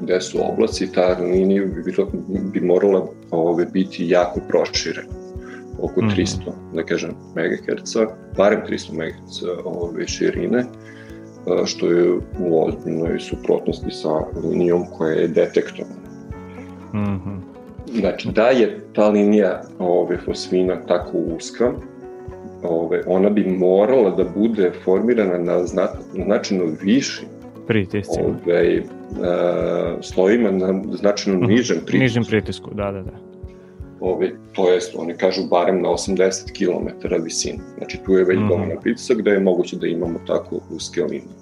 gde su oblaci, ta linija bi, bilo, bi morala ove, biti jako proširena oko 300, mm. da kažem, MHz, barem 300 MHz ove širine, što je u ozbiljnoj suprotnosti sa linijom koja je detektovana. Mm -hmm. Znači, da je ta linija ove, fosfina tako uska, ove, ona bi morala da bude formirana na značajno viši
pritiscima.
Ove, uh, slojima na značajno -hmm. nižem pritisku.
Nižem pritisku, da, da, da
ovaj, to jest oni kažu barem na 80 km visine. Znači tu je već mm -hmm. pritisak da je moguće da imamo tako uske linije.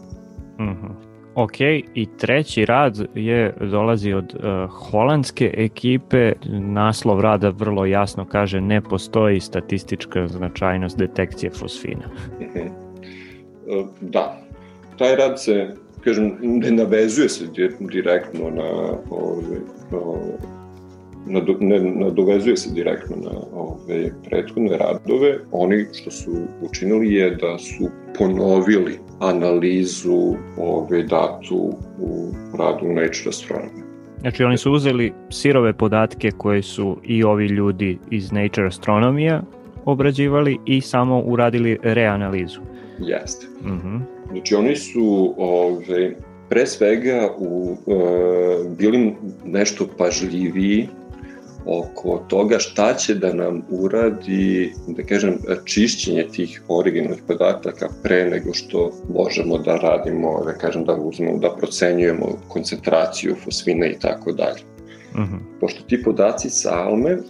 Mm -hmm. Ok, i treći rad je dolazi od uh, holandske ekipe. Naslov rada vrlo jasno kaže ne postoji statistička značajnost detekcije fosfina.
Mhm. E, da, taj rad se, kažem, ne navezuje se direktno na, ove, ne nadovezuje se direktno na ove prethodne radove. Oni što su učinili je da su ponovili analizu ove datu u radu Nature Astronomy.
Znači oni su uzeli sirove podatke koje su i ovi ljudi iz Nature Astronomija obrađivali i samo uradili reanalizu.
Jeste. Mm -hmm. Znači oni su ove, pre svega u, e, bili nešto pažljiviji oko toga šta će da nam uradi, da kažem, čišćenje tih originalnih podataka pre nego što možemo da radimo, da kažem, da uzmemo, da procenjujemo koncentraciju fosfina i tako dalje. Mhm. Pošto ti podaci sa Alme uh,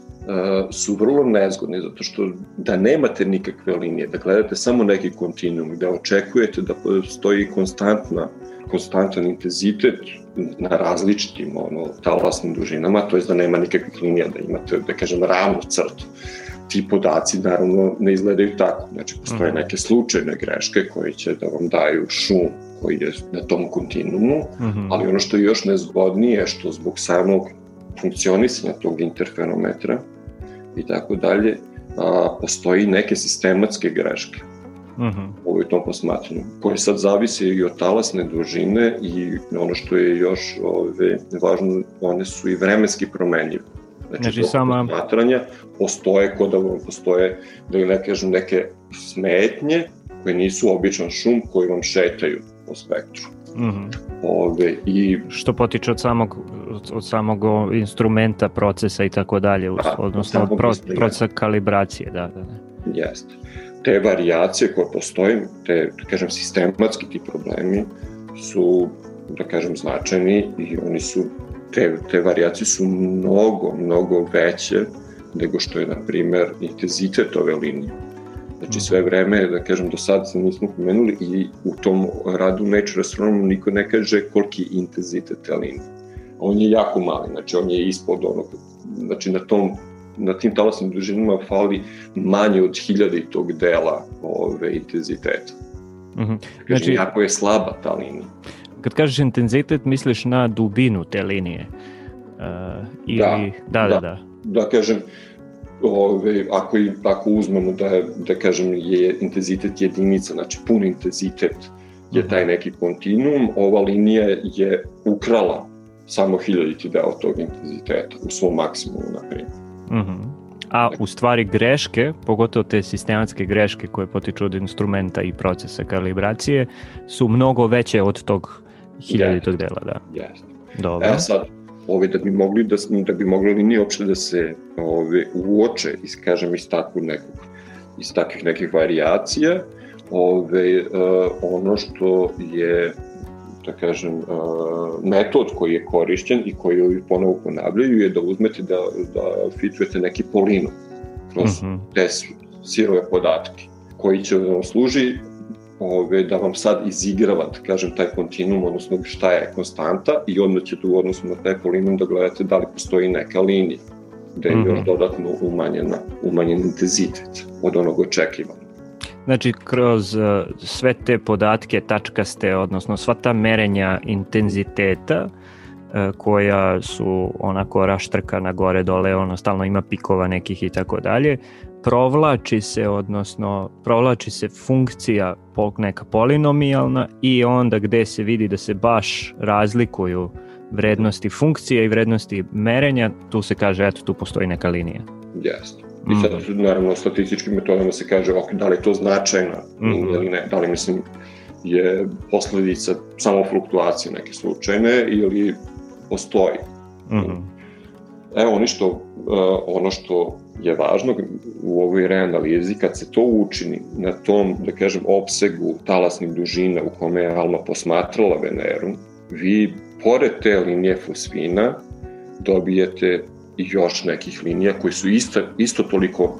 su vrlo nezgodni, zato što da nemate nikakve linije, da gledate samo neki kontinuum, da očekujete da postoji konstantna konstantan intenzitet na različitim ono, talasnim dužinama, to je da nema nikakvih linija, da imate, da kažem, ravnu crtu. Ti podaci naravno ne izgledaju tako, znači postoje mhm. neke slučajne greške koje će da vam daju šum koji je na tom kontinuumu, mm -hmm. ali ono što je još nezgodnije je što zbog samog funkcionisanja tog interferometra i tako dalje, a, postoji neke sistematske greške. -huh. u tom posmatranju, koje sad zavise i od talasne dužine i ono što je još ove, važno, one su i vremenski promenjive. Znači, znači sama... posmatranja postoje kod da postoje, da ne kažem, neke smetnje koje nisu običan šum koji vam šetaju po spektru. Mm -hmm. Ove, i
što potiče od samog od samog instrumenta procesa i tako dalje pa, odnosno od pro, procesa kalibracije da da da
jeste te varijacije koje postoje, te, da kažem, sistematski ti problemi su, da kažem, značajni i oni su, te, te varijacije su mnogo, mnogo veće nego što je, na primer, intenzitet ove linije. Znači sve vreme, da kažem, do sada se nismo pomenuli i u tom radu Nature Astronomy niko ne kaže koliki je intenzitet te linije. On je jako mali, znači on je ispod onog, znači na tom na tim talasnim dužinama fali manje od hiljaditog dela ove intenziteta. Mm -hmm. Znači, jako je slaba ta linija.
Kad kažeš intenzitet, misliš na dubinu te linije? Uh, ili...
da, da, da, da. Da, kažem, ove, ako, ako uzmemo da, da kažem je intenzitet jedinica, znači pun intenzitet je taj neki kontinuum, ova linija je ukrala samo hiljaditi deo tog intenziteta u svom maksimumu, na primjer.
Mm -hmm. A u stvari greške, pogotovo te sistematske greške koje potiču od instrumenta i procesa kalibracije, su mnogo veće od tog hiljaditog dela, da.
Jeste. Dobro. E sad, ove, da bi mogli da, da bi mogli linije uopšte da se ove, uoče iz, kažem, iz takvog nekog, iz takvih nekih varijacija, ove, uh, ono što je da kažem, uh, metod koji je korišćen i koji ovi ponovo ponavljaju je da uzmete da, da fitujete neki polinom kroz mm -hmm. te sirove podatke koji će vam služi ove, da vam sad izigrava, da kažem, taj kontinuum, odnosno šta je konstanta i odmah ćete u odnosu na taj polinom da gledate da li postoji neka linija gde je mm -hmm. još dodatno umanjena, umanjen intenzitet od onog očekivanja.
Znači, kroz uh, sve te podatke tačkaste, odnosno sva ta merenja intenziteta, uh, koja su onako raštrkana gore dole, ono stalno ima pikova nekih i tako dalje, provlači se, odnosno provlači se funkcija neka polinomijalna i onda gde se vidi da se baš razlikuju vrednosti funkcije i vrednosti merenja, tu se kaže, eto, tu postoji neka linija.
Jeste. I sad, mm. naravno, statističkim metodama se kaže, ok, da li je to značajna mm ili ne, da li, mislim, je posledica samo fluktuacije neke slučajne ili postoji. Mm. Evo, ono što, uh, ono što je važno u ovoj reanalizi, kad se to učini na tom, da kažem, opsegu talasnih dužina u kome je Alma posmatrala Veneru, vi, pored te linije fosfina, dobijete još nekih linija koji su isto, isto toliko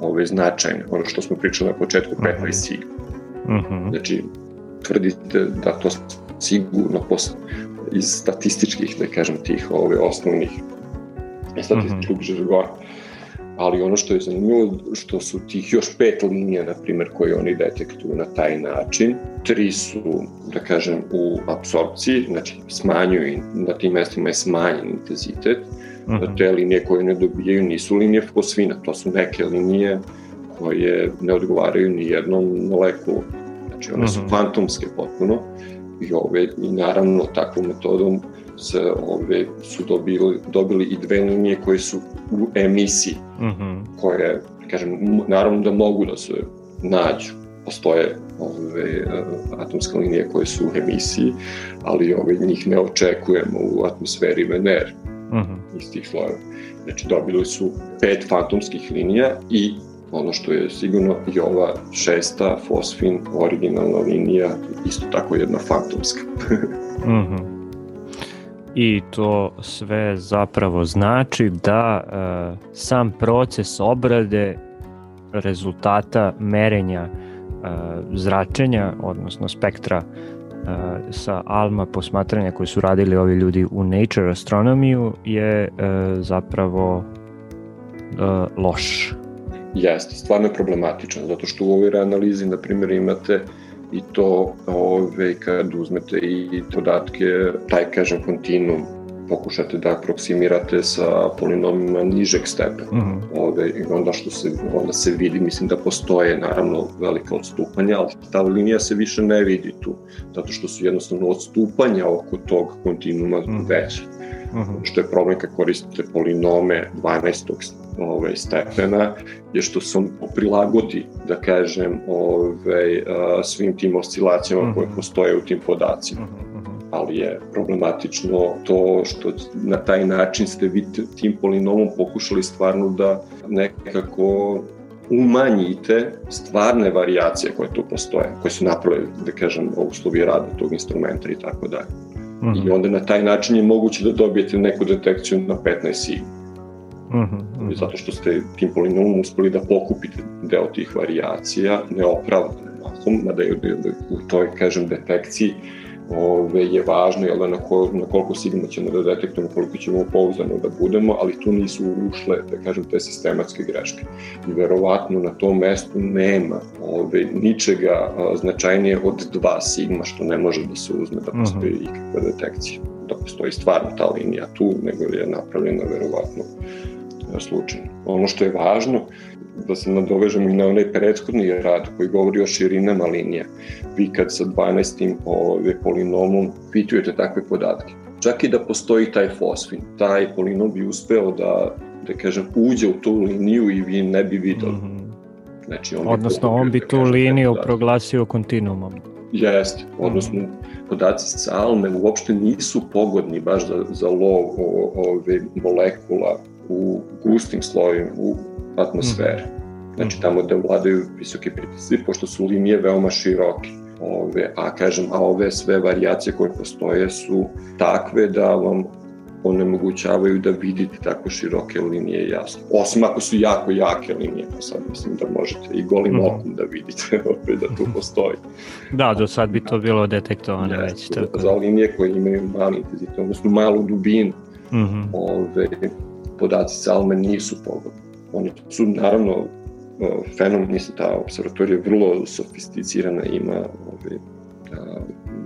ove, značajne, ono što smo pričali na početku, uh -huh. i sigma. Uh -huh. Znači, tvrdite da to sigurno pos, iz statističkih, da kažem, tih ove, osnovnih statističkog uh -huh. žargona ali ono što je zanimljivo što su tih još pet linija, na primjer, koje oni detektuju na taj način, tri su, da kažem, u apsorpciji, znači smanjuju, na tim mestima je smanjen intenzitet. -huh. te linije koje ne dobijaju nisu linije fosfina, to su neke linije koje ne odgovaraju ni jednom molekulu, znači one uh -huh. su mhm. fantomske potpuno i, ove, i naravno takvom metodom se, ove, su dobili, dobili i dve linije koje su u emisiji, mm -hmm. koje, kažem, naravno da mogu da se nađu. Postoje ove atomske linije koje su u emisiji, ali ove, njih ne očekujemo u atmosferi Venere mm -hmm. iz tih slojeva. Znači, dobili su pet fantomskih linija i ono što je sigurno i ova šesta fosfin originalna linija isto tako jedna fantomska. mm -hmm
i to sve zapravo znači da e, sam proces obrade rezultata merenja e, zračenja, odnosno spektra sa ALMA posmatranja koje su radili ovi ljudi u Nature astronomiju je e, zapravo e, loš.
Jeste, stvarno je problematičan, zato što u ovoj analizi, na primjer, imate i to ove, kad uzmete i podatke, taj kažem kontinuum pokušate da aproksimirate sa polinomima nižeg stepena. Mm -hmm. Ove, I onda što se, onda se vidi, mislim da postoje naravno velika odstupanja, ali ta linija se više ne vidi tu, zato što su jednostavno odstupanja oko tog kontinuuma mm -hmm. veće. Mm -hmm. Što je problem kad koristite polinome 12 ovaj, stepena je što se on prilagodi, da kažem, ovaj, svim tim oscilacijama mm -hmm. koje postoje u tim podacima. Mm -hmm. Ali je problematično to što na taj način ste vi tim polinomom pokušali stvarno da nekako umanjite stvarne variacije koje tu postoje, koje su napravili, da kažem, uslovi rada tog instrumenta i tako dalje. Mm -hmm. I onda na taj način je moguće da dobijete neku detekciju na 15 sigma. Uh -huh, uh -huh. Zato što ste tim polinomom uspeli da pokupite deo tih variacija neopravdano mada je u toj, kažem, detekciji ove, je važno, jel da, na, ko, na koliko sigma ćemo da detektujemo, koliko ćemo pouzdano da budemo, ali tu nisu ušle, da kažem, te sistematske greške. I verovatno na tom mestu nema ove, ničega a, značajnije od dva sigma, što ne može da se uzme da postoji uh -huh. ikakva detekcija. Da postoji stvarno ta linija tu, nego je napravljena verovatno slučajno. Ono što je važno da se nadovežemo i na onaj prethodni rad koji govori o širinama linija. Vi kad sa 12. Ove, polinomom pitujete takve podatke, čak i da postoji taj fosfin, taj polinom bi uspeo da, da kažem, uđe u tu liniju i vi ne bi videli. Mm -hmm.
Znači, on Odnosno, bi on bi da tu liniju proglasio kontinuumom.
Jeste, odnosno -hmm. podaci sa Alme uopšte nisu pogodni baš za, za lov ove molekula u gustim slojima, u atmosfere. Mm. Znači tamo da vladaju visoki pritisci, pošto su linije veoma široke. Ove, a kažem, a ove sve variacije koje postoje su takve da vam onemogućavaju da vidite tako široke linije jasno. Osim ako su jako jake linije, pa sad mislim da možete i golim mm. okom da vidite opet da tu postoji.
da, do sad bi to bilo detektovano ja, već.
Tako. Za linije koje imaju mali intenzitet, odnosno malu dubinu, mm -hmm. ove, podaci Salme nisu pogodni. Oni su naravno fenomen, mislim, ta observatorija je vrlo sofisticirana, ima ove, a,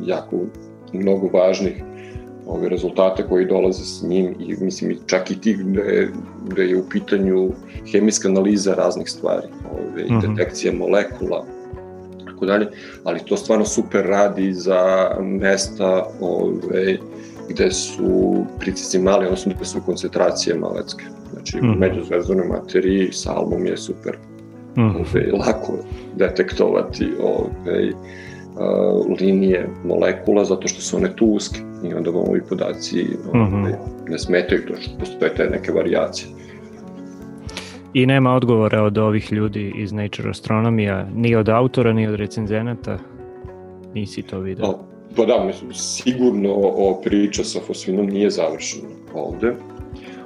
jako mnogo važnih ove rezultate koji dolaze s njim i mislim čak i ti da je, da je u pitanju hemijska analiza raznih stvari, ove, uh mhm. -huh. detekcija molekula, tako dalje, ali to stvarno super radi za mesta ove, gde su pritisci mali, odnosno gde su koncentracije malecke. Znači, mm. među zvezdonoj materiji salmom je super mm. ove, lako detektovati ove, uh, linije molekula zato što su one tu uske i onda vam ovi podaci ove, mm -hmm. ne smetaju to što postoje te neke variacije.
I nema odgovora od ovih ljudi iz Nature Astronomija, ni od autora, ni od recenzenata? Nisi to video?
Pa da, mislim, sigurno o priča sa fosfinom nije završena ovde.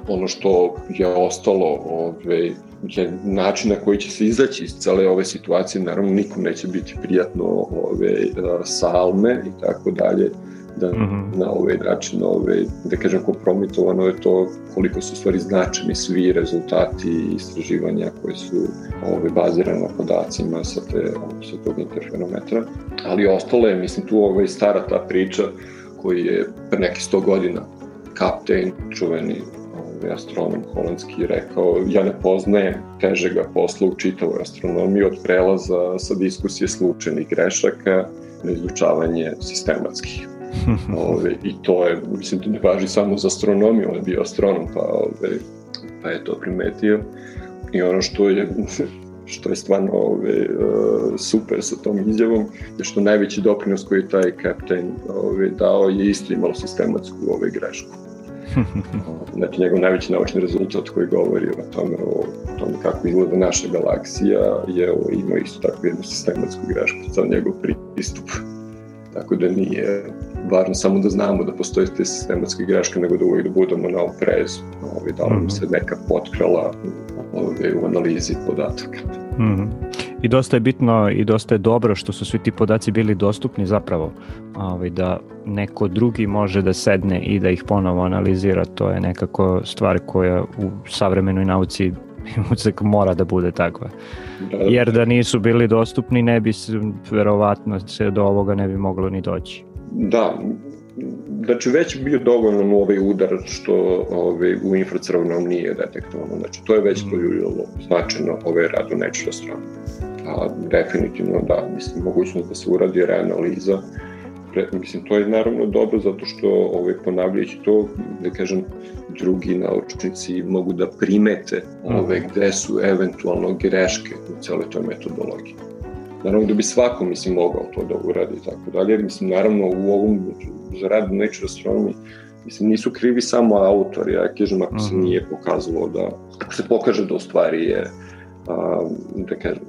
Ono što je ostalo ove, je način na koji će se izaći iz cele ove situacije, naravno nikom neće biti prijatno ove, salme i tako dalje, da mm -hmm. na ovaj način, ove, da kažem, kompromitovano je to koliko su stvari značeni svi rezultati istraživanja koji su ove, bazirane na podacima sa, te, sa tog interferometra. Ali ostalo je, mislim, tu ovaj, stara ta priča koji je pre nekih 100 godina kapten, čuveni ovaj, astronom holandski rekao ja ne poznajem težega posla u čitavoj astronomiji od prelaza sa diskusije slučajnih grešaka na izučavanje sistematskih. ove, I to je, mislim, to ne važi samo za astronomiju, on je bio astronom, pa, ove, pa je to primetio. I ono što je što je stvarno ove, super sa tom izjavom, je što najveći doprinos koji je taj kapten ove, dao je isto imalo sistematsku ove, grešku. znači, njegov najveći naučni rezultat koji govori o tome, o tome kako izgleda naša galaksija je o, ima isto tako jednu sistematsku grešku za njegov pristup. Tako da nije važno samo da znamo da postoje te sistematske greške, nego da uvijek da budemo na oprezu, ovaj, da nam mhm. se neka potkrala ovaj, u analizi podataka. Mm -hmm.
I dosta je bitno i dosta je dobro što su svi ti podaci bili dostupni zapravo, ovaj, da neko drugi može da sedne i da ih ponovo analizira, to je nekako stvar koja u savremenoj nauci mora da bude takva. Da, da. Jer da nisu bili dostupni ne bi se, verovatno se do ovoga ne bi moglo ni doći.
Da, znači već bio dovoljno ovaj udar što ovaj, u infracrvenom nije detektovano. Znači to je već mm. poljuljalo značajno ovaj rad u Nature Astronomy. A definitivno da, mislim, mogućnost da se uradi reanaliza Pre, mislim, to je naravno dobro zato što ovaj, ponavljajući to, da kažem, drugi naučnici mogu da primete ove, gde su eventualno greške u celoj toj metodologiji. Naravno da bi svako, mislim, mogao to da uradi i tako dalje. Mislim, naravno u ovom, za rad Nature Astronomy, mislim, nisu krivi samo autori, ja kažem, ako se mhm. nije pokazalo da, ako se pokaže da u stvari je, a, da kažem,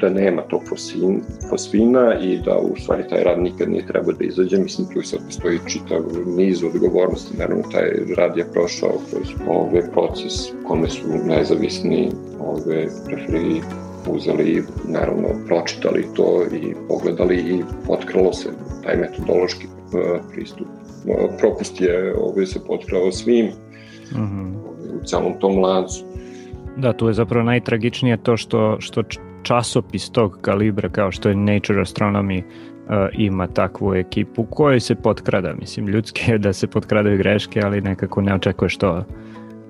da nema tog fosfin, fosfina i da u stvari taj rad nikad nije trebao da izađe. Mislim, tu sad postoji čitav niz odgovornosti. Naravno, taj rad je prošao kroz ove proces kome su nezavisni ove referiji uzeli, naravno, pročitali to i pogledali i potkralo se taj metodološki e, pristup. Propust je ovaj, se potkrao svim mm -hmm. u celom tom lancu.
Da, tu je zapravo najtragičnije to što, što časopis tog kalibra kao što je Nature Astronomy uh, ima takvu ekipu kojoj se potkrada. Mislim, ljudski je da se potkradaju greške, ali nekako ne očekuješ to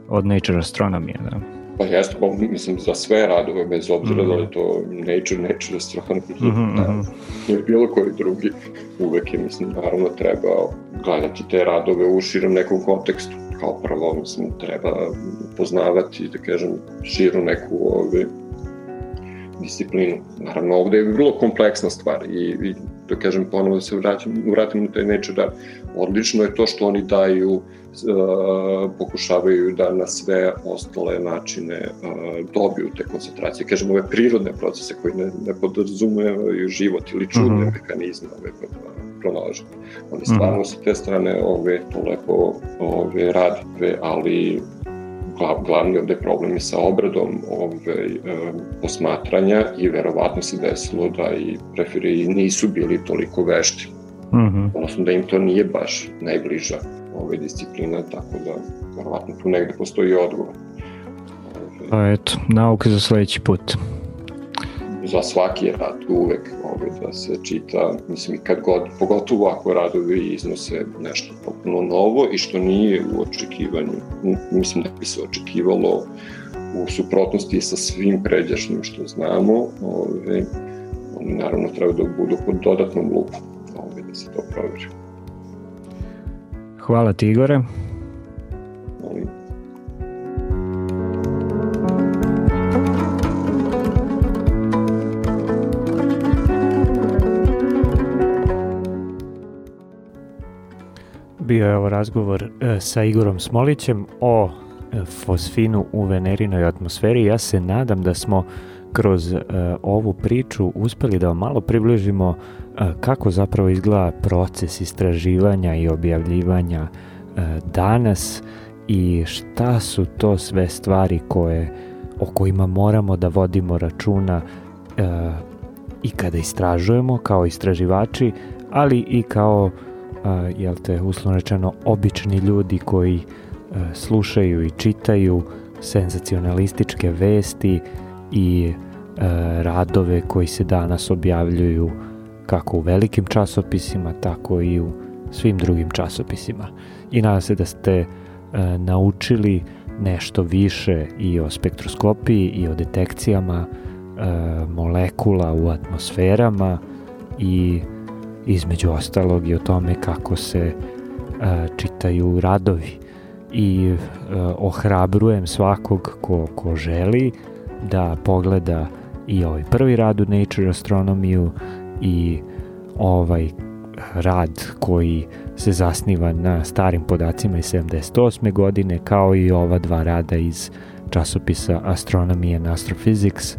od Nature Astronomy. Da.
Pa jeste, pa, mislim, za sve radove, bez obzira mm -hmm. da li to Nature, Nature Astronomy, mm -hmm. da, ili bilo koji drugi, uvek je, mislim, naravno treba gledati te radove u širem nekom kontekstu. Kao prvo, mislim, treba poznavati, da kažem, širu neku ove, disciplinu. Naravno, ovde je vrlo kompleksna stvar i, i da kažem ponovo da se vratim, vratim na taj nature rad. Odlično je to što oni daju, uh, pokušavaju da na sve ostale načine uh, dobiju te koncentracije. Kažem, ove prirodne procese koji ne, ne podrazumevaju život ili čudne mm -hmm. mehanizme ove pronalaže. Oni stvarno mm -hmm. sa te strane ove to lepo ove rade, ali glav, glavni ovde problem je sa obradom ove, e, posmatranja i verovatno se desilo da i referi nisu bili toliko vešti. Mm -hmm. Odnosno da im to nije baš najbliža ove disciplina, tako da verovatno tu negde postoji odgovor.
Pa eto, nauka za sledeći put
za svaki rad uvek ovaj, da se čita, mislim kad god, pogotovo ako radovi iznose nešto potpuno novo i što nije u očekivanju, mislim da bi se očekivalo u suprotnosti sa svim pređašnjim što znamo, ovaj, oni naravno treba da budu pod dodatnom lupom ovaj, da se to proveri.
Hvala ti Igore. bio je ovo razgovor e, sa Igorom Smolićem o e, fosfinu u venerinoj atmosferi. Ja se nadam da smo kroz e, ovu priču uspeli da vam malo približimo kako zapravo izgleda proces istraživanja i objavljivanja danas i šta su to sve stvari koje o kojima moramo da vodimo računa i kada istražujemo kao istraživači, ali i kao a, jel te, uslovno rečeno, obični ljudi koji e, slušaju i čitaju senzacionalističke vesti i e, radove koji se danas objavljuju kako u velikim časopisima, tako i u svim drugim časopisima. I nadam se da ste e, naučili nešto više i o spektroskopiji i o detekcijama a, molekula u atmosferama i između ostalog i o tome kako se a, čitaju radovi i a, ohrabrujem svakog ko, ko želi da pogleda i ovaj prvi rad u Nature Astronomiju i ovaj rad koji se zasniva na starim podacima iz 78. godine kao i ova dva rada iz časopisa Astronomy and Astrophysics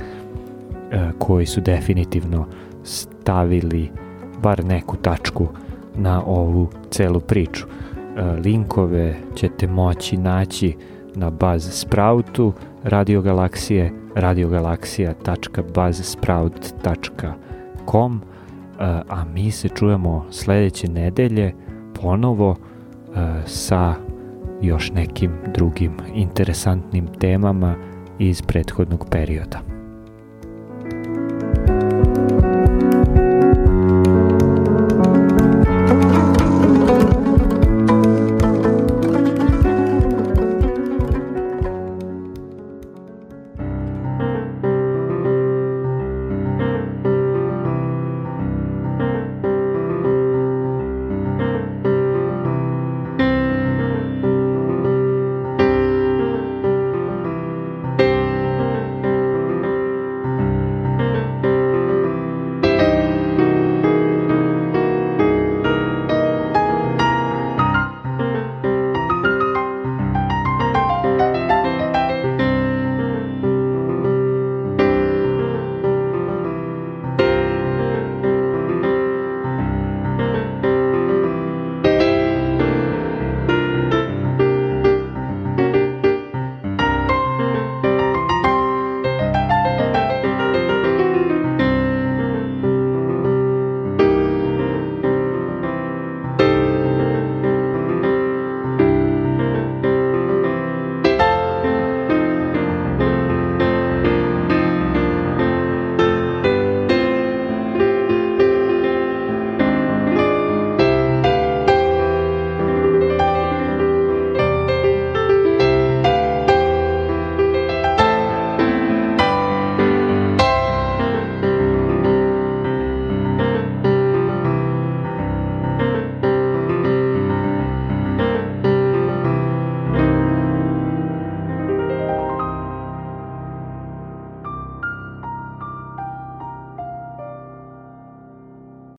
koji su definitivno stavili bar neku tačku na ovu celu priču. E, linkove ćete moći naći na Buzz Sproutu Radio Galaksije radiogalaksija.buzzsprout.com e, a mi se čujemo sledeće nedelje ponovo e, sa još nekim drugim interesantnim temama iz prethodnog perioda.